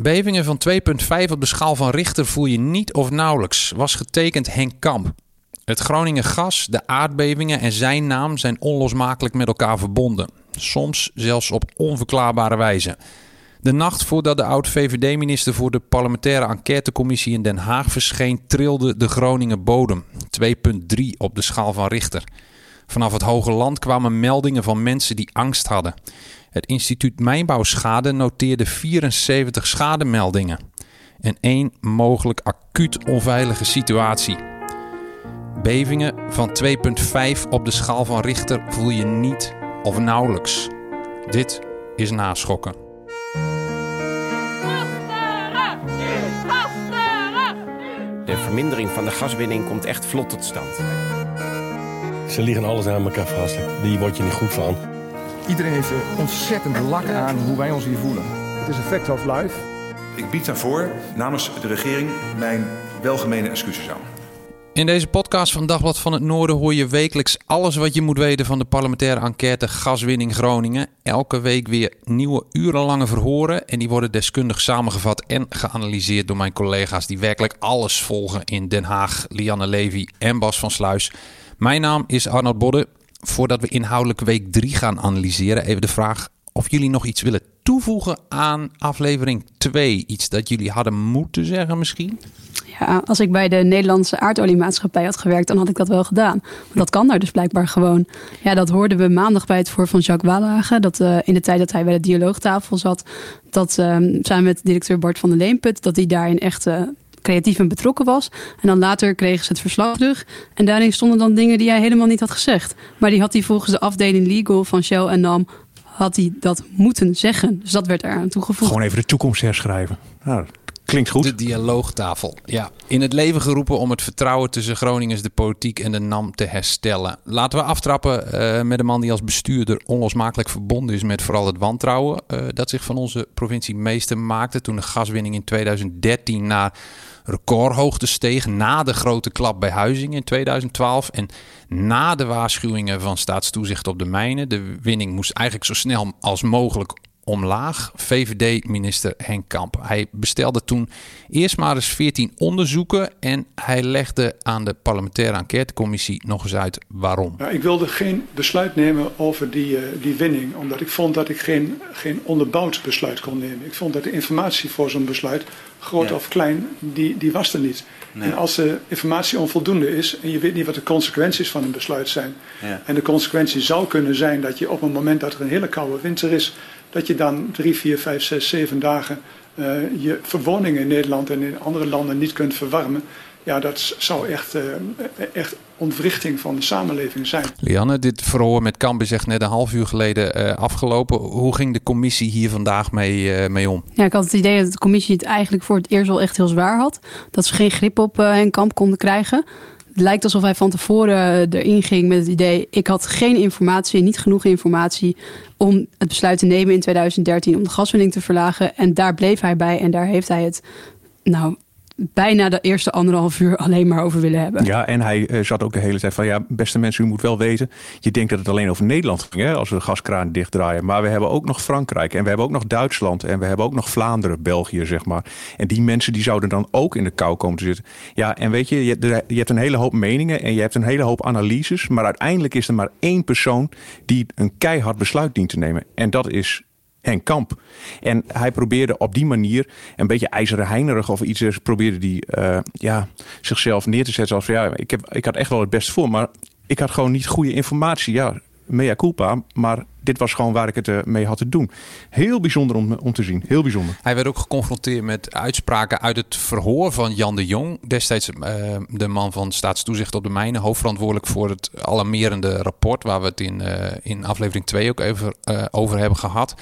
Bevingen van 2,5 op de schaal van Richter voel je niet of nauwelijks, was getekend Henk Kamp. Het Groningen gas, de aardbevingen en zijn naam zijn onlosmakelijk met elkaar verbonden. Soms zelfs op onverklaarbare wijze. De nacht voordat de oud-VVD-minister voor de parlementaire enquêtecommissie in Den Haag verscheen, trilde de Groningen bodem. 2,3 op de schaal van Richter. Vanaf het Hoge Land kwamen meldingen van mensen die angst hadden. Het instituut Mijnbouwschade noteerde 74 schademeldingen. En één mogelijk acuut onveilige situatie. Bevingen van 2,5 op de schaal van Richter voel je niet of nauwelijks. Dit is naschokken. De vermindering van de gaswinning komt echt vlot tot stand. Ze liggen alles aan elkaar vast. Die word je niet goed van. Iedereen heeft er ontzettend lak aan hoe wij ons hier voelen. Het is een fact of life. Ik bied daarvoor namens de regering mijn welgemene excuses aan. In deze podcast van Dagblad van het Noorden hoor je wekelijks alles wat je moet weten van de parlementaire enquête Gaswinning Groningen. Elke week weer nieuwe urenlange verhoren en die worden deskundig samengevat en geanalyseerd door mijn collega's die werkelijk alles volgen in Den Haag, Lianne Levy en Bas van Sluis. Mijn naam is Arnold Bodde. Voordat we inhoudelijk week 3 gaan analyseren, even de vraag of jullie nog iets willen toevoegen aan aflevering 2. Iets dat jullie hadden moeten zeggen misschien? Ja, als ik bij de Nederlandse aardoliemaatschappij had gewerkt, dan had ik dat wel gedaan. Dat kan daar dus blijkbaar gewoon. Ja, dat hoorden we maandag bij het voor van Jacques Wallage. Dat uh, in de tijd dat hij bij de dialoogtafel zat, dat uh, samen met directeur Bart van der Leenput, dat hij daarin echt uh, creatief en betrokken was. En dan later kregen ze het verslag terug. En daarin stonden dan dingen die hij helemaal niet had gezegd. Maar die had hij volgens de afdeling legal van Shell en NAM had hij dat moeten zeggen. Dus dat werd eraan toegevoegd. Gewoon even de toekomst herschrijven. Nou, klinkt goed. De dialoogtafel. Ja, in het leven geroepen om het vertrouwen tussen Groningers, de politiek en de NAM te herstellen. Laten we aftrappen uh, met een man die als bestuurder onlosmakelijk verbonden is met vooral het wantrouwen uh, dat zich van onze provincie meester maakte toen de gaswinning in 2013 naar recordhoogte steeg na de grote klap bij Huizing in 2012 en na de waarschuwingen van staatstoezicht op de mijnen. De winning moest eigenlijk zo snel als mogelijk omlaag. VVD-minister Henk Kamp. Hij bestelde toen eerst maar eens 14 onderzoeken en hij legde aan de parlementaire enquêtecommissie nog eens uit waarom. Ik wilde geen besluit nemen over die, uh, die winning, omdat ik vond dat ik geen, geen onderbouwd besluit kon nemen. Ik vond dat de informatie voor zo'n besluit, groot ja. of klein, die, die was er niet. Nee. En als de informatie onvoldoende is en je weet niet wat de consequenties van een besluit zijn. Ja. En de consequentie zou kunnen zijn dat je op een moment dat er een hele koude winter is, dat je dan drie, vier, vijf, zes, zeven dagen uh, je verwoningen in Nederland en in andere landen niet kunt verwarmen. Ja, dat zou echt, uh, echt ontwrichting van de samenleving zijn. Lianne, dit verhoor met Kamp is echt net een half uur geleden uh, afgelopen. Hoe ging de commissie hier vandaag mee, mee om? Ja, ik had het idee dat de commissie het eigenlijk voor het eerst wel echt heel zwaar had. Dat ze geen grip op Henk Kamp konden krijgen. Het lijkt alsof hij van tevoren erin ging met het idee: ik had geen informatie, niet genoeg informatie om het besluit te nemen in 2013 om de gaswinning te verlagen. En daar bleef hij bij en daar heeft hij het nou bijna de eerste anderhalf uur alleen maar over willen hebben. Ja, en hij uh, zat ook de hele tijd van... ja, beste mensen, u moet wel weten... je denkt dat het alleen over Nederland ging, hè, als we de gaskraan dichtdraaien. Maar we hebben ook nog Frankrijk en we hebben ook nog Duitsland... en we hebben ook nog Vlaanderen, België, zeg maar. En die mensen die zouden dan ook in de kou komen te zitten. Ja, en weet je, je, je hebt een hele hoop meningen... en je hebt een hele hoop analyses... maar uiteindelijk is er maar één persoon... die een keihard besluit dient te nemen. En dat is Henk Kamp. En hij probeerde op die manier, een beetje ijzeren heinerig of iets, probeerde die uh, ja, zichzelf neer te zetten als van ja, ik, heb, ik had echt wel het best voor, maar ik had gewoon niet goede informatie. Ja, mea culpa, maar dit was gewoon waar ik het mee had te doen. Heel bijzonder om, om te zien. Heel bijzonder. Hij werd ook geconfronteerd met uitspraken uit het verhoor van Jan de Jong. Destijds de man van staatstoezicht op de mijnen. Hoofdverantwoordelijk voor het alarmerende rapport. Waar we het in, in aflevering 2 ook even over hebben gehad.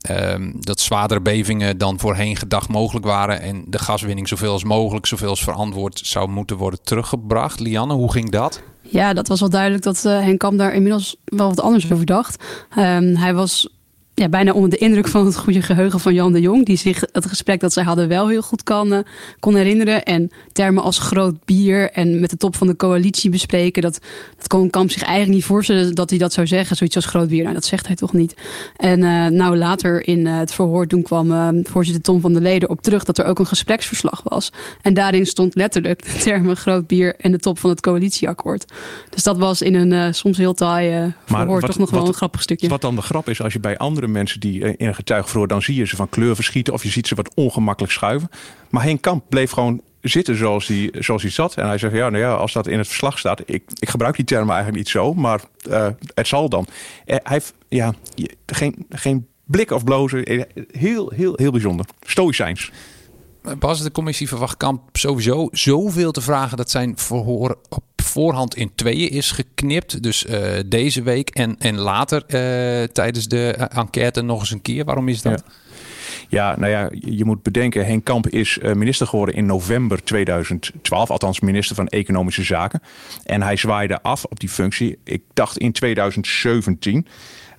Ehm, dat zwaardere bevingen dan voorheen gedacht mogelijk waren. En de gaswinning zoveel als mogelijk, zoveel als verantwoord zou moeten worden teruggebracht. Lianne, hoe ging dat? Ja, dat was wel duidelijk dat uh, Henk Kamp daar inmiddels wel wat anders over dacht. Um, hij was ja, bijna onder de indruk van het goede geheugen van Jan de Jong. Die zich het gesprek dat zij hadden wel heel goed kan, uh, kon herinneren. En termen als groot bier en met de top van de coalitie bespreken. Dat, dat kon Kamp zich eigenlijk niet voorstellen dat hij dat zou zeggen. Zoiets als groot bier. Nou, dat zegt hij toch niet. En uh, nou, later in uh, het verhoor toen kwam uh, voorzitter Tom van der Leden op terug dat er ook een gespreksverslag was. En daarin stond letterlijk de termen groot bier en de top van het coalitieakkoord. Dus dat was in een soms heel taai verhoor wat, toch nog wat, wel een grappig stukje. Wat dan de grap is, als je bij andere mensen die in een getuigenverhoor, dan zie je ze van kleur verschieten of je ziet ze wat ongemakkelijk schuiven. Maar Henk Kamp bleef gewoon zitten zoals hij, zoals hij zat. En hij zegt, ja, nou ja, als dat in het verslag staat... ik, ik gebruik die termen eigenlijk niet zo, maar uh, het zal dan. hij heeft ja, geen, geen blik of blozen. Heel, heel, heel bijzonder. Stoïcijns. Bas, de commissie verwacht Kamp sowieso zoveel te vragen... dat zijn verhoor op voorhand in tweeën is geknipt. Dus uh, deze week en, en later uh, tijdens de enquête nog eens een keer. Waarom is dat? Ja. Nou ja, je moet bedenken, Henk Kamp is minister geworden in november 2012, althans minister van Economische Zaken. En hij zwaaide af op die functie, ik dacht in 2017. Um,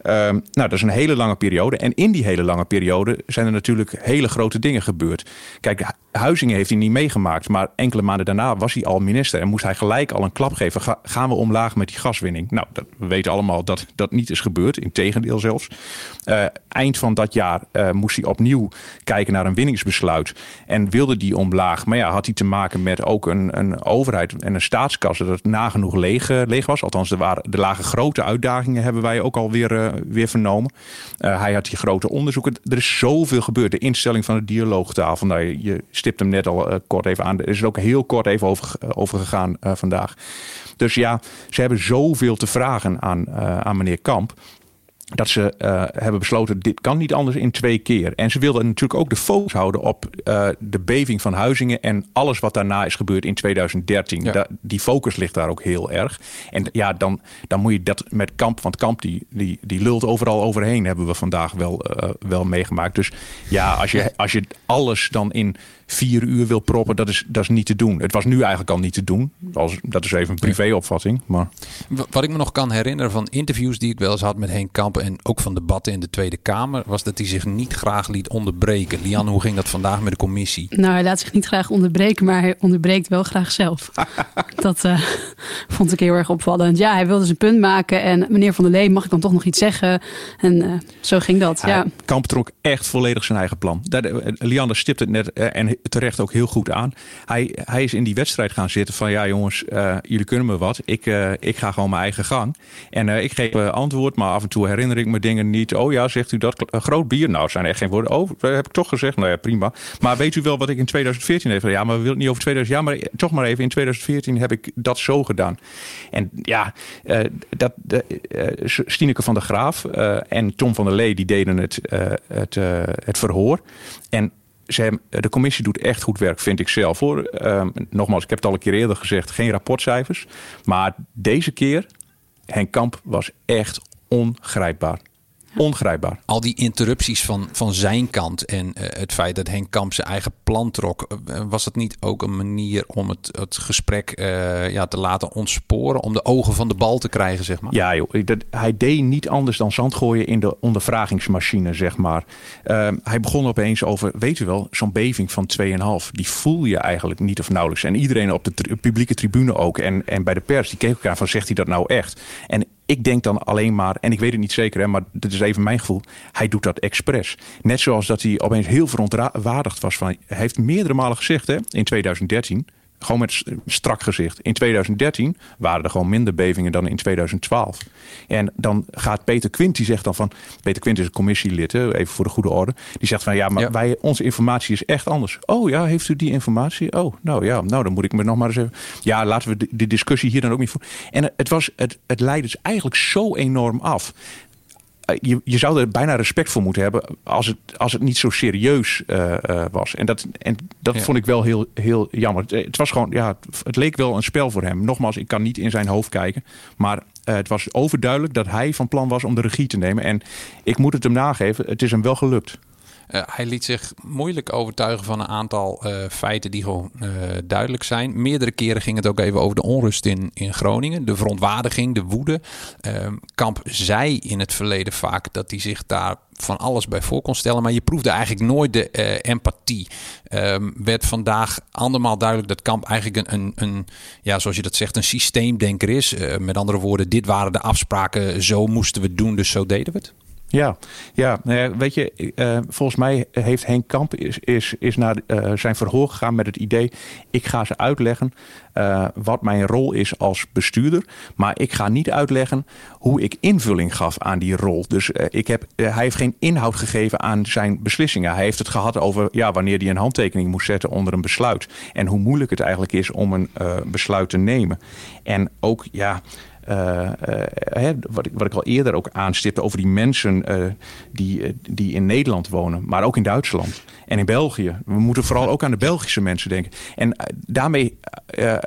nou, dat is een hele lange periode. En in die hele lange periode zijn er natuurlijk hele grote dingen gebeurd. Kijk, Huizingen heeft hij niet meegemaakt. Maar enkele maanden daarna was hij al minister. En moest hij gelijk al een klap geven. Ga, gaan we omlaag met die gaswinning? Nou, dat, we weten allemaal dat dat niet is gebeurd. Integendeel zelfs. Uh, eind van dat jaar uh, moest hij opnieuw kijken naar een winningsbesluit. En wilde die omlaag. Maar ja, had hij te maken met ook een, een overheid en een staatskasse dat nagenoeg leeg, uh, leeg was. Althans, er, waren, er lagen grote uitdagingen, hebben wij ook alweer weer vernomen. hij had die grote onderzoeken. Er is zoveel gebeurd. De instelling van de dialoogtafel. Nou, je stipt hem net al uh, kort even aan. Er is ook heel kort even over, uh, over gegaan uh, vandaag. Dus ja, ze hebben zoveel te vragen aan, aan meneer Kamp dat ze uh, hebben besloten, dit kan niet anders in twee keer. En ze wilden natuurlijk ook de focus houden op uh, de beving van Huizingen en alles wat daarna is gebeurd in 2013. Ja. Da die focus ligt daar ook heel erg. En ja, dan, dan moet je dat met Kamp, want Kamp die, die, die lult overal overheen, hebben we vandaag wel, uh, wel meegemaakt. Dus ja, als je, als je alles dan in vier uur wil proppen, dat is, dat is niet te doen. Het was nu eigenlijk al niet te doen. Als, dat is even een privéopvatting. Maar... Wat ik me nog kan herinneren van interviews die ik wel eens had met Henk Kamp en ook van debatten in de Tweede Kamer, was dat hij zich niet graag liet onderbreken. Lian, hoe ging dat vandaag met de commissie? Nou, hij laat zich niet graag onderbreken, maar hij onderbreekt wel graag zelf. dat uh, vond ik heel erg opvallend. Ja, hij wilde zijn punt maken en meneer Van der Lee, mag ik dan toch nog iets zeggen? En uh, zo ging dat. Ja, ja. Kamp trok echt volledig zijn eigen plan. Lianne stipt het net en terecht ook heel goed aan. Hij, hij is in die wedstrijd gaan zitten van ja jongens, uh, jullie kunnen me wat. Ik, uh, ik ga gewoon mijn eigen gang. En uh, ik geef antwoord, maar af en toe herinner ik me dingen niet. Oh ja, zegt u dat? groot bier? Nou, zijn echt geen woorden. Oh, dat heb ik toch gezegd. Nou ja, prima. Maar weet u wel wat ik in 2014 heb? Ja, maar we willen het niet over 2000. Ja, maar toch maar even. In 2014 heb ik dat zo gedaan. En ja, dat, Stineke van der Graaf en Tom van der Lee, die deden het, het, het verhoor. En de commissie doet echt goed werk, vind ik zelf hoor. Um, nogmaals, ik heb het al een keer eerder gezegd, geen rapportcijfers. Maar deze keer, Henk Kamp was echt ongrijpbaar. Ongrijpbaar. Al die interrupties van, van zijn kant en uh, het feit dat Henk Kamp zijn eigen plan trok, uh, was het niet ook een manier om het, het gesprek uh, ja, te laten ontsporen, om de ogen van de bal te krijgen, zeg maar? Ja, joh, dat, hij deed niet anders dan zand gooien in de ondervragingsmachine, zeg maar. hij begon opeens over, weet u wel, zo'n beving van 2,5, die voel je eigenlijk niet of nauwelijks. En iedereen op de tri publieke tribune ook en, en bij de pers, die keek elkaar van, zegt hij dat nou echt? En ik denk dan alleen maar, en ik weet het niet zeker, hè, maar dit is even mijn gevoel. Hij doet dat expres. Net zoals dat hij opeens heel verontwaardigd was van. Hij heeft meerdere malen gezegd hè, in 2013 Gewoon met strak gezicht. In 2013 waren er gewoon minder bevingen dan in 2012. En dan gaat Peter Quint, die zegt dan van... Peter Quint is een commissielid, even voor de goede orde. Die zegt van ja, maar Wij, onze informatie is echt anders. Oh ja, heeft u die informatie? Oh, nou ja, nou dan moet ik me nog maar eens even... Ja, laten we de, discussie hier dan ook niet voeren. En het, was, het, het leidde dus eigenlijk zo enorm af. Eh, je, je zou er bijna respect voor moeten hebben als het, als het niet zo serieus uh, uh, was. En dat, en dat vond ik wel heel, heel jammer. Het, het, was gewoon, ja, het leek wel een spel voor hem. Nogmaals, ik kan niet in zijn hoofd kijken. Maar uh, het was overduidelijk dat hij van plan was om de regie te nemen. En ik moet het hem nageven, het is hem wel gelukt. Uh, hij liet zich moeilijk overtuigen van een aantal uh, feiten die gewoon uh, duidelijk zijn. Meerdere keren ging het ook even over de onrust in, in Groningen. De verontwaardiging, de woede. Ehm, Kamp zei in het verleden vaak dat hij zich daar van alles bij voor kon stellen. Maar je proefde eigenlijk nooit de empathie. Um, werd vandaag andermaal duidelijk dat Kamp eigenlijk een, een, een, ja, zoals je dat zegt, een systeemdenker is. met andere woorden, dit waren de afspraken, zo moesten we doen, dus zo deden we het. Ja, ja nou weet je, uh, volgens mij heeft Henk Kamp is, is, is naar uh, zijn verhoor gegaan met het idee: ik ga ze uitleggen wat mijn rol is als bestuurder, maar ik ga niet uitleggen hoe ik invulling gaf aan die rol. Dus ik heb, hij heeft geen inhoud gegeven aan zijn beslissingen. Hij heeft het gehad over ja, wanneer hij een handtekening moest zetten onder een besluit en hoe moeilijk het eigenlijk is om een besluit te nemen. En ook ja. Uh, uh, wat, ik, wat ik al eerder ook aanstipte over die mensen uh, die, die in Nederland wonen, maar ook in Duitsland en in België. We moeten vooral ook aan de Belgische mensen denken. En daarmee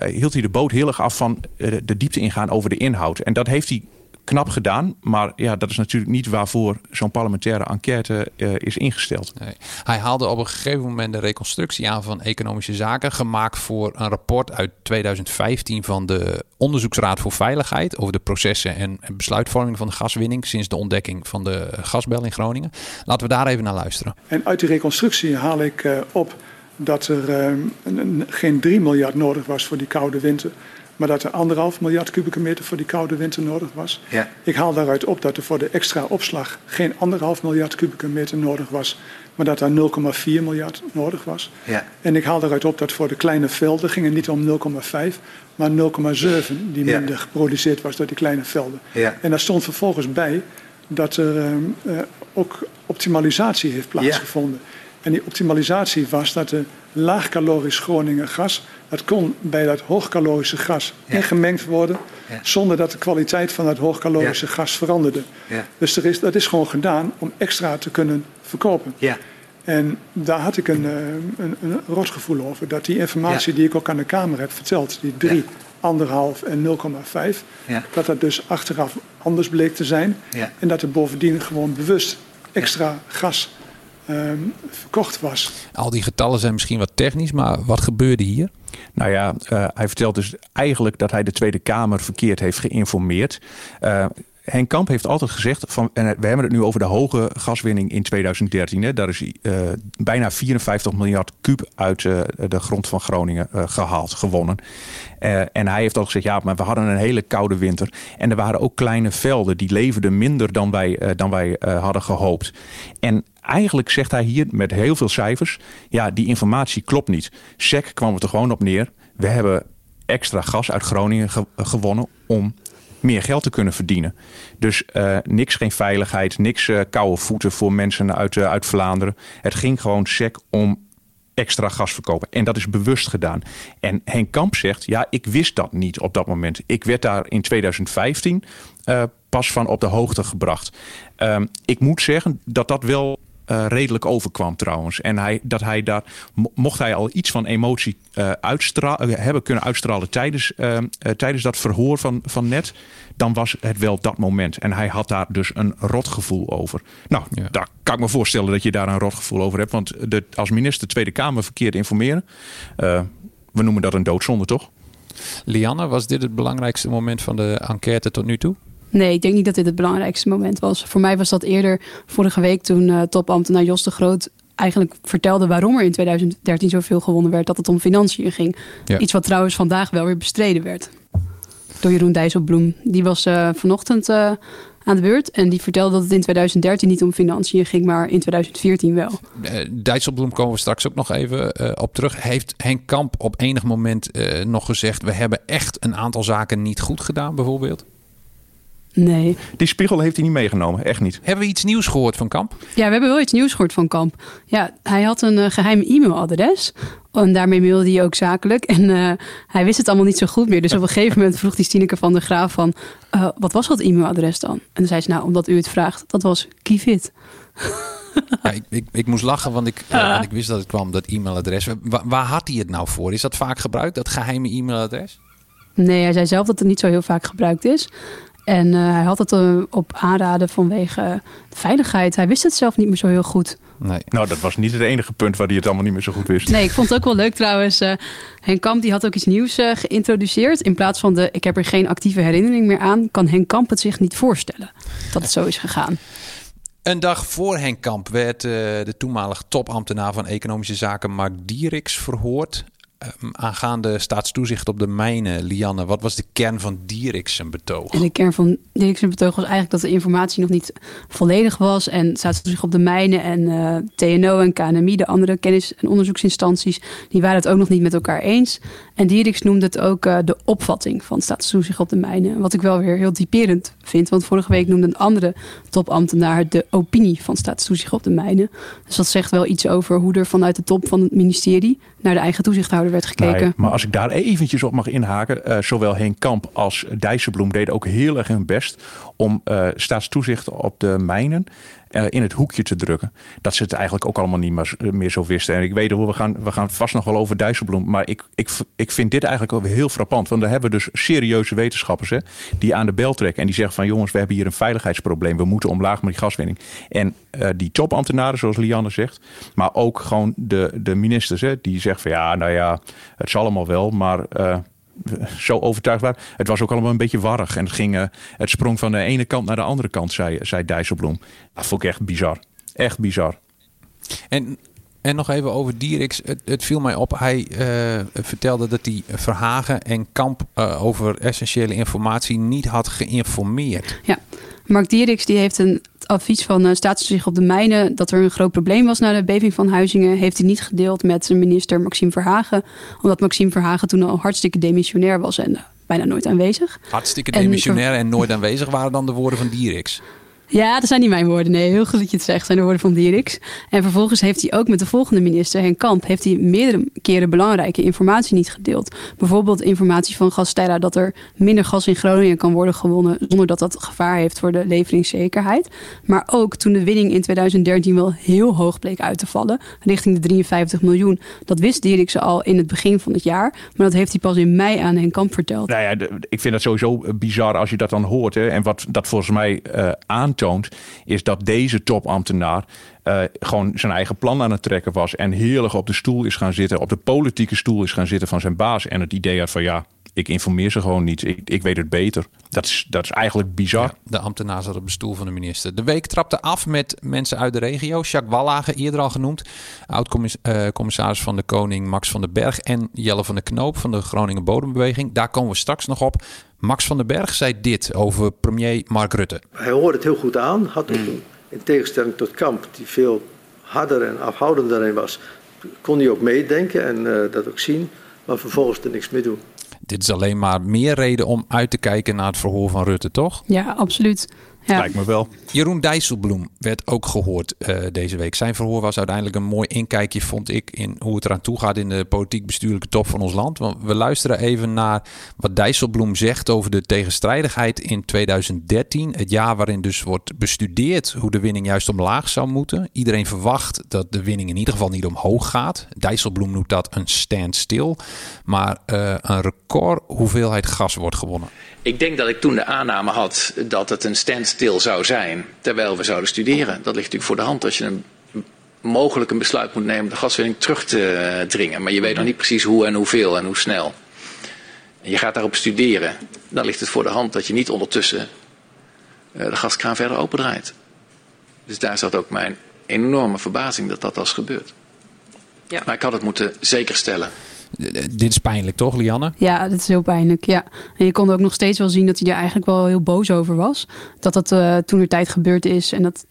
hield hij de boot heel erg af van de diepte ingaan over de inhoud. En dat heeft hij knap gedaan. Maar ja, dat is natuurlijk niet waarvoor zo'n parlementaire enquête uh, is ingesteld. Nee. Hij haalde op een gegeven moment de reconstructie aan van economische zaken. Gemaakt voor een rapport uit 2015 van de Onderzoeksraad voor Veiligheid. Over de processen en besluitvorming van de gaswinning. Sinds de ontdekking van de gasbel in Groningen. Laten we daar even naar luisteren. En uit die reconstructie haal ik uh, op dat er uh, geen 3 miljard nodig was voor die koude winter maar dat er anderhalf miljard kubieke meter voor die koude winter nodig was. Ja. Ik haal daaruit op dat er voor de extra opslag geen anderhalf miljard kubieke meter nodig was, maar dat er 0,4 miljard nodig was. Ja. En ik haal daaruit op dat voor de kleine velden ging het niet om 0,5, maar 0,7 die minder geproduceerd was door die kleine velden. Ja. En daar stond vervolgens bij dat er uh, ook optimalisatie heeft plaatsgevonden. En die optimalisatie was dat de laagcalorisch Groningen gas dat kon bij dat hoogcalorische gas ingemengd worden. Zonder dat de kwaliteit van dat hoogcalorische gas veranderde. Dus er is, dat is gewoon gedaan om extra te kunnen verkopen. En daar had ik een, eh, een, een rotgevoel over. Dat die informatie die ik ook aan de Kamer heb verteld, die 3, anderhalf en 0,5, dat dat dus achteraf anders bleek te zijn. En dat er bovendien gewoon bewust extra gas um, verkocht was. Al die getallen zijn misschien wat technisch, maar wat gebeurde hier? Nou ja, uh, hij vertelt dus eigenlijk dat hij de Tweede Kamer verkeerd heeft geïnformeerd. Uh, Henk Kamp heeft altijd gezegd, van, en we hebben het nu over de hoge gaswinning in 2013. Hè, daar is uh, bijna 54 miljard kub uit uh, de grond van Groningen uh, gehaald, gewonnen. en hij heeft al gezegd, ja, maar we hadden een hele koude winter. En er waren ook kleine velden, die leverden minder dan wij, dan wij hadden gehoopt. En eigenlijk zegt hij hier met heel veel cijfers: ja, die informatie klopt niet. SEC kwam het er gewoon op neer. We hebben extra gas uit Groningen gewonnen om meer geld te kunnen verdienen. Dus uh, niks geen veiligheid, niks uh, koude voeten voor mensen uit, uh, uit Vlaanderen. Het ging gewoon SEC om extra gas verkopen. En dat is bewust gedaan. En Henk Kamp zegt, ja, ik wist dat niet op dat moment. Ik werd daar in 2015 pas van op de hoogte gebracht. Ehm, ik moet zeggen dat dat wel uh, redelijk overkwam trouwens. En hij, dat hij daar, mocht hij al iets van emotie uh, hebben kunnen uitstralen tijdens, uh, tijdens dat verhoor van, van net, dan was het wel dat moment. En hij had daar dus een rotgevoel over. Nou, ja. daar kan ik me voorstellen dat je daar een rotgevoel over hebt. Want de, als minister de Tweede Kamer verkeerd informeren, we noemen dat een doodzonde, toch? Lianne, was dit het belangrijkste moment van de enquête tot nu toe? Nee, ik denk niet dat dit het belangrijkste moment was. Voor mij was dat eerder vorige week toen uh, topambtenaar Jos de Groot eigenlijk vertelde waarom er in 2013 zoveel gewonnen werd, dat het om financiën ging. Iets wat trouwens vandaag wel weer bestreden werd door Jeroen Dijsselbloem. Die was uh, vanochtend uh, aan de beurt. En die vertelde dat het in 2013 niet om financiën ging, maar in 2014 wel. Dijsselbloem komen we straks ook nog even uh, op terug. Heeft Henk Kamp op enig moment nog gezegd... we hebben echt een aantal zaken niet goed gedaan bijvoorbeeld? Nee. Die spiegel heeft hij niet meegenomen, echt niet. Hebben we iets nieuws gehoord van Kamp? Ja, we hebben wel iets nieuws gehoord van Kamp. Ja, hij had een uh, geheim e-mailadres. En daarmee mailde hij ook zakelijk. En uh, hij wist het allemaal niet zo goed meer. Dus op een gegeven moment vroeg die Stineke van der Graaf van... Uh, wat was dat e-mailadres dan? En dan zei ze, nou, omdat u het vraagt, dat was Kivit. Ja, ik, ik, ik, moest lachen, want ik, uh, want ik wist dat het kwam, dat e-mailadres. Waar, waar had hij het nou voor? Is dat vaak gebruikt, dat geheime e-mailadres? Nee, hij zei zelf dat het niet zo heel vaak gebruikt is. En uh, hij had het uh, op aanraden vanwege veiligheid. Hij wist het zelf niet meer zo heel goed. Nee. Nou, dat was niet het enige punt waar hij het allemaal niet meer zo goed wist. Nee, ik vond het ook wel leuk trouwens. Uh, Henk Kamp die had ook iets nieuws geïntroduceerd. In plaats van de ik heb er geen actieve herinnering meer aan... kan Henk Kamp het zich niet voorstellen dat het zo is gegaan. Een dag voor Henk Kamp werd de toenmalige topambtenaar van Economische Zaken Mark Dieriks verhoord. Um, aangaande staatstoezicht op de mijnen, Lianne, wat was de kern van Dieriks betoog? En de kern van Dieriks betoog was eigenlijk dat de informatie nog niet volledig was. En staatstoezicht op de mijnen en uh, TNO en KNMI, de andere kennis- en onderzoeksinstanties, die waren het ook nog niet met elkaar eens. En Dieriks noemde het ook uh, de opvatting van staatstoezicht op de mijnen. Wat ik wel weer heel typerend vind, want vorige week noemde een andere topambtenaar de opinie van staatstoezicht op de mijnen. Dus dat zegt wel iets over hoe er vanuit de top van het ministerie naar de eigen toezichthouder werd gekeken. Maar als ik daar eventjes op mag inhaken. Uh, zowel Henk Kamp als Dijsselbloem deden ook heel erg hun best om uh, staatstoezicht op de mijnen uh, in het hoekje te drukken. Dat ze het eigenlijk ook allemaal niet meer, meer zo wisten. En ik weet hoe we gaan, we gaan vast nog wel over Dijsselbloem. Maar ik, ik, ik vind dit eigenlijk ook heel frappant. Want daar hebben we dus serieuze wetenschappers hè, die aan de bel trekken. En die zeggen van jongens, we hebben hier een veiligheidsprobleem. We moeten omlaag met die gaswinning. En uh, die topambtenaren, zoals Lianne zegt. Maar ook gewoon de, de ministers hè, die zeggen van ja, nou ja, het zal allemaal wel. Maar... zo overtuigd waren. Het was ook allemaal een beetje warrig. En het, ging, uh, het sprong van de ene kant naar de andere kant, zei, zei Dijsselbloem. Dat vond ik echt bizar. Echt bizar. En, en nog even over Dieriks. Het, het viel mij op. Hij uh, vertelde dat hij Verhagen en Kamp uh, over essentiële informatie niet had geïnformeerd. Ja, Mark Dieriks die heeft een advies van uh, staatstoezicht op de mijnen dat er een groot probleem was na de beving van Huizingen, heeft hij niet gedeeld met zijn minister Maxime Verhagen. Omdat Maxime Verhagen toen al hartstikke demissionair was en uh, bijna nooit aanwezig. Hartstikke demissionair en, en nooit aanwezig waren dan de woorden van Dieriks. Ja, dat zijn niet mijn woorden. Nee, heel goed dat je het zegt. zijn de woorden van Dieriks. En vervolgens heeft hij ook met de volgende minister, Henk Kamp, heeft hij meerdere keren belangrijke informatie niet gedeeld. Bijvoorbeeld informatie van Gastella dat er minder gas in Groningen kan worden gewonnen zonder dat dat gevaar heeft voor de leveringszekerheid. Maar ook toen de winning in 2013 wel heel hoog bleek uit te vallen, richting de 53 miljoen. Dat wist Dieriks al in het begin van het jaar, maar dat heeft hij pas in mei aan Henk Kamp verteld. Nou ja, ik vind dat sowieso bizar als je dat dan hoort. Hè. En wat dat volgens mij uh, aan is dat deze topambtenaar uh, gewoon zijn eigen plan aan het trekken was en heerlijk op de stoel is gaan zitten, op de politieke stoel is gaan zitten van zijn baas en het idee had van ja, ik informeer ze gewoon niet, ik, ik weet het beter. Dat is, dat is eigenlijk bizar. De ambtenaar zat op de stoel van de minister. De week trapte af met mensen uit de regio. Jacques Wallagen, eerder al genoemd. Oud-commissaris uh, van de Koning Max van den Berg. En Jelle van der Knoop van de Groningen Bodembeweging. Daar komen we straks nog op. Max van den Berg zei dit over premier Mark Rutte. Hij hoorde het heel goed aan. Had mm. in tegenstelling tot Kamp, die veel harder en afhoudender in was, kon hij ook meedenken en uh, dat ook zien. Maar vervolgens er niks mee doen. Dit is alleen maar meer reden om uit te kijken naar het verhoor van Rutte, toch? Ja, absoluut. Ja. Lijkt me wel. Jeroen Dijsselbloem werd ook gehoord uh, deze week. Zijn verhoor was uiteindelijk een mooi inkijkje, vond ik, in hoe het eraan toe gaat in de politiek-bestuurlijke top van ons land. Want we luisteren even naar wat Dijsselbloem zegt over de tegenstrijdigheid in 2013. Het jaar waarin dus wordt bestudeerd hoe de winning juist omlaag zou moeten. Iedereen verwacht dat de winning in ieder geval niet omhoog gaat. Dijsselbloem noemt dat een standstill. Maar uh, een record hoeveelheid gas wordt gewonnen. Ik denk dat ik toen de aanname had dat het een standstill zou zijn terwijl we zouden studeren. Dat ligt natuurlijk voor de hand als je een, mogelijk een besluit moet nemen de gaswinning terug te dringen. Maar je weet nog niet precies hoe en hoeveel en hoe snel. En je gaat daarop studeren. Dan ligt het voor de hand dat je niet ondertussen de gaskraan verder opendraait. Dus daar zat ook mijn enorme verbazing dat dat was gebeurd. Ja. Maar ik had het moeten zekerstellen. Dit is pijnlijk, toch, Lianne? Ja, dat is heel pijnlijk. Ja. En je kon ook nog steeds wel zien dat hij er eigenlijk wel heel boos over was. Dat dat uh, toen er tijd gebeurd is. En dat,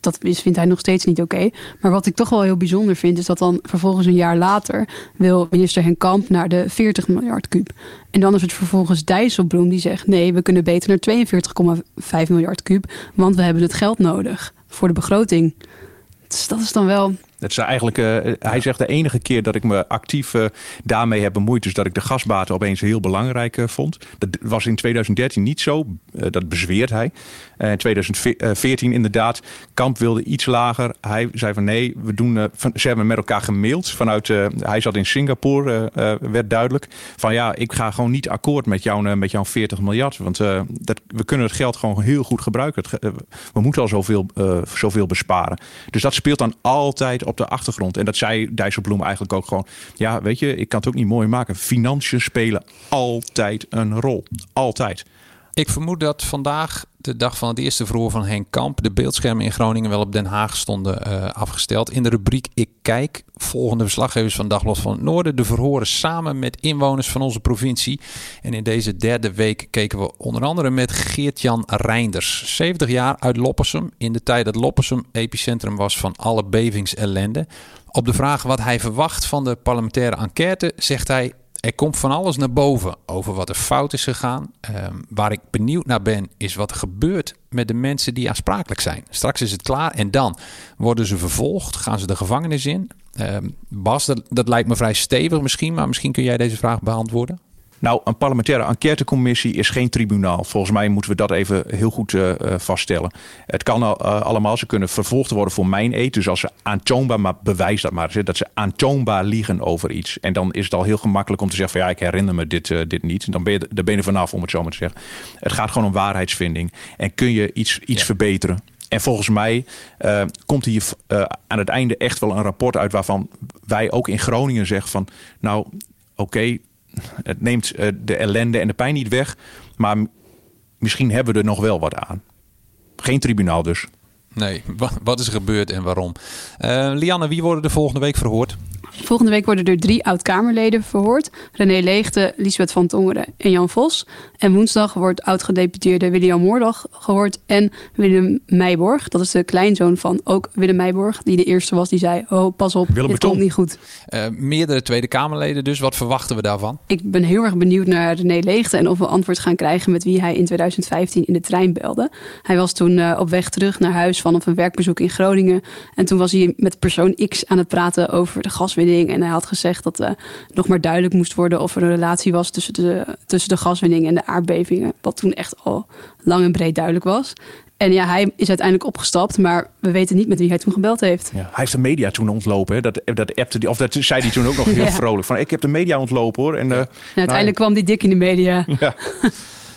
dat is, vindt hij nog steeds niet oké. Maar wat ik toch wel heel bijzonder vind, is dat dan vervolgens een jaar later wil minister Henk Kamp naar de 40 miljard kuub. En dan is het vervolgens Dijsselbloem die zegt: nee, we kunnen beter naar 42,5 miljard kuub, want we hebben het geld nodig voor de begroting. Dus dat is dan wel dat is eigenlijk, uh, hij zegt de enige keer dat ik me actief uh, daarmee heb bemoeid, is dat ik de gasbaten opeens heel belangrijk uh, vond. Dat was in 2013 niet zo, dat bezweert hij. in 2014 inderdaad, Kamp wilde iets lager. Hij zei van nee, we doen, van, ze hebben met elkaar gemaild. Vanuit, hij zat in Singapore, werd duidelijk. Van ja, ik ga gewoon niet akkoord met, jou, met jouw 40 miljard. Want dat, we kunnen het geld gewoon heel goed gebruiken. Het, we moeten al zoveel, zoveel besparen. Dus dat speelt dan altijd op de achtergrond. En dat zei Dijsselbloem eigenlijk ook gewoon. Ja, weet je, ik kan het ook niet mooi maken. Financiën spelen altijd een rol. Altijd. Ik vermoed dat vandaag, de dag van het eerste verhoor van Henk Kamp, de beeldschermen in Groningen wel op Den Haag stonden uh, afgesteld. In de rubriek Ik Kijk, volgende verslaggevers van Dagblad van het Noorden, de verhoren samen met inwoners van onze provincie. En in deze derde week keken we onder andere met Geert-Jan Reinders, 70 jaar uit Loppersum, in de tijd dat Loppersum epicentrum was van alle bevingsellende. Op de vraag wat hij verwacht van de parlementaire enquête, zegt hij er komt van alles naar boven over wat er fout is gegaan. Ehm, waar ik benieuwd naar ben, is wat er gebeurt met de mensen die aansprakelijk zijn. Straks is het klaar en dan worden ze vervolgd, gaan ze de gevangenis in. Ehm, Bas, dat, dat lijkt me vrij stevig misschien, maar misschien kun jij deze vraag beantwoorden. Nou, een parlementaire enquêtecommissie is geen tribunaal. Volgens mij moeten we dat even heel goed uh, vaststellen. Het kan uh, allemaal, ze kunnen vervolgd worden voor mijn eet. Dus als ze aantoonbaar, maar bewijs dat maar, dat ze aantoonbaar liegen over iets. En dan is het al heel gemakkelijk om te zeggen van ja, ik herinner me dit, dit niet. Dan ben, je, dan ben je vanaf, om het zo maar te zeggen. Het gaat gewoon om waarheidsvinding. En kun je iets, iets ja. verbeteren. En volgens mij uh, komt hier uh, aan het einde echt wel een rapport uit waarvan wij ook in Groningen zeggen van nou oké, okay, het neemt uh, de ellende en de pijn niet weg, maar misschien hebben we er nog wel wat aan. Geen tribunaal dus. Nee, wat is er gebeurd en waarom? Lianne, wie worden er volgende week verhoord? Volgende week worden er drie oud-Kamerleden verhoord. René Leegte, Lisbeth van Tongeren en Jan Vos. En woensdag wordt oud-gedeputeerde William Moordag gehoord. En Willem Meijborg, dat is de kleinzoon van ook Willem Meijborg. Die de eerste was die zei, oh pas op, Willem dit komt niet goed. Uh, meerdere Tweede Kamerleden dus. Wat verwachten we daarvan? Ik ben heel erg benieuwd naar René Leegte. En of we antwoord gaan krijgen met wie hij in 2015 in de trein belde. Hij was toen uh, op weg terug naar huis vanaf een werkbezoek in Groningen. En toen was hij met persoon X aan het praten over de gaswinning en hij had gezegd dat uh, nog maar duidelijk moest worden of er een relatie was tussen de, tussen de gaswinning en de aardbevingen. Wat toen echt al lang en breed duidelijk was. En ja, hij is uiteindelijk opgestapt, maar we weten niet met wie hij toen gebeld heeft. Ja, hij heeft de media toen ontlopen. Hè? Dat, dat appte die, of dat zei hij toen ook nog heel vrolijk. Van ik heb de media ontlopen hoor. En, uh, uiteindelijk kwam die dik in de media. Ja.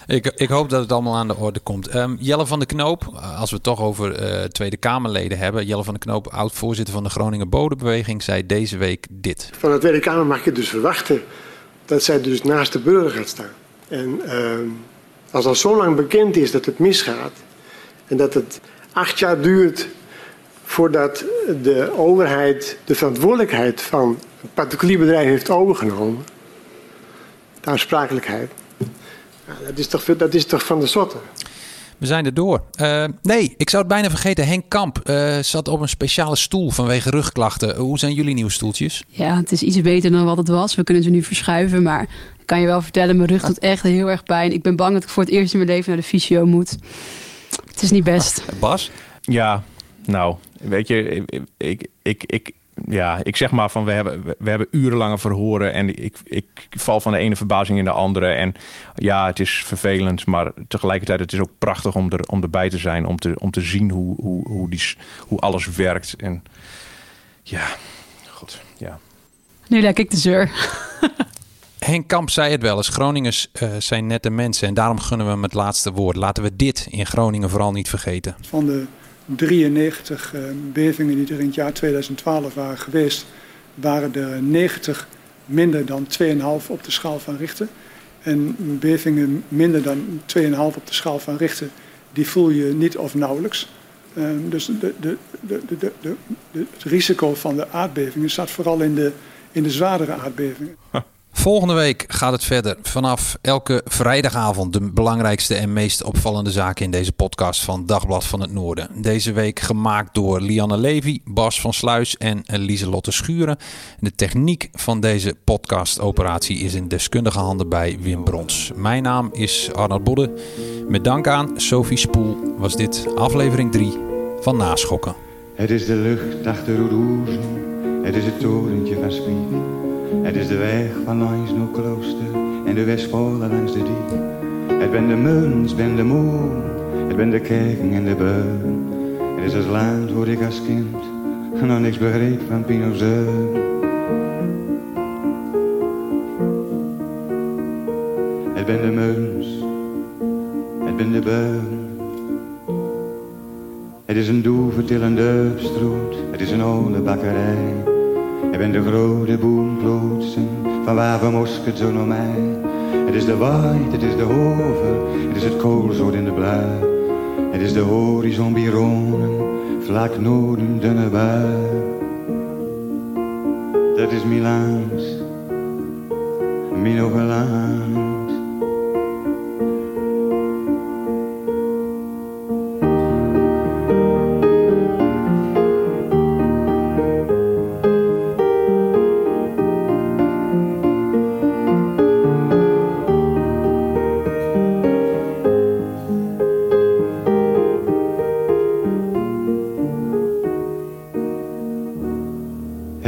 Ik, ik, hoop dat het allemaal aan de orde komt. Um, Jelle van de Knoop, eh, als we het toch over uh, Tweede Kamerleden hebben. Jelle van de Knoop, oud-voorzitter van de Groningen Bodembeweging, zei deze week dit. Van de Tweede Kamer mag je dus verwachten dat zij dus naast de burger gaat staan. En uh, als al zo lang bekend is dat het misgaat en dat het acht jaar duurt voordat de overheid de verantwoordelijkheid van een particulier bedrijf heeft overgenomen, de aansprakelijkheid ja, dat, is toch, dat is toch van de zotte. We zijn er door. Uh, nee, ik zou het bijna vergeten. Henk Kamp uh, zat op een speciale stoel vanwege rugklachten. Hoe zijn jullie nieuwe stoeltjes? Ja, het is iets beter dan wat het was. We kunnen ze nu verschuiven, maar ik kan je wel vertellen, mijn rug doet echt heel erg pijn. Ik ben bang dat ik voor het eerst in mijn leven naar de fysio moet. Het is niet best. Bas? Ja, nou, weet je, ik, ik, ik, ja, ik zeg maar van we hebben, we hebben urenlange verhoren en ik, ik val van de ene verbazing in de andere. En ja, het is vervelend, maar tegelijkertijd het is ook prachtig om, er, om erbij te zijn, om te, om te zien hoe, hoe, hoe, die, hoe alles werkt. En ja, god, ja. Nu lijk ik de zeur. Henk Kamp zei het wel eens, Groningers uh, zijn nette mensen en daarom gunnen we hem het laatste woord. Laten we dit in Groningen vooral niet vergeten. Van de 93 uh, bevingen die er in het jaar 2012 waren geweest, waren er 90 minder dan 2,5 op de schaal van Richter. En bevingen minder dan 2,5 op de schaal van Richter, die voel je niet of nauwelijks. Uh, dus de, de, de, het risico van de aardbevingen staat vooral in de, in de zwaardere aardbevingen. Volgende week gaat het verder. Vanaf elke vrijdagavond de belangrijkste en meest opvallende zaken in deze podcast van Dagblad van het Noorden. Deze week gemaakt door Lianne Levy, Bas van Sluis en Lieselotte Schuren. De techniek van deze podcastoperatie is in deskundige handen bij Wim Brons. Mijn naam is Arnold Bodde. Met dank aan Sophie Spoel was dit aflevering 3 van Naschokken. Het is de lucht achter Roeroezen, het is het torentje van Spiek. Het is de weg van langs naar klooster en de Westpolen langs de diek. Het ben de muns, ben de moon, het ben de kerken en de beun. Het is het land waar ik als kind nog niks begreep van Pinozeun. Het ben de muns, het ben de beun. Het is een doevertillende stroot, het is een oude bakkerij. Ik ben de grote boomplotsen van waar we mosket zo naar mij. Het is de waait, het is de hoven, het is het koolzoot in de blauw. Het is de horizon bironen, vlak noorden dunne bui. Dat is Milaans, Minogelaan.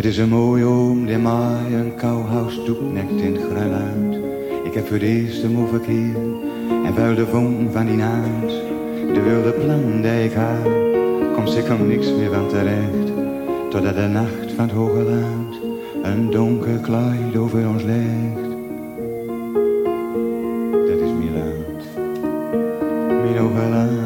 Is een mooie oom die mij een kouhuis nekt in gruiluid. Ik heb voor het eerst hem overkeerd en vuil de vonk van die naad. De wilde plan die ik had, komt zeker niks meer van terecht. Totdat de nacht van het hoge land een donker kleid over ons legt. Dat is Milaan, mijn hoge land.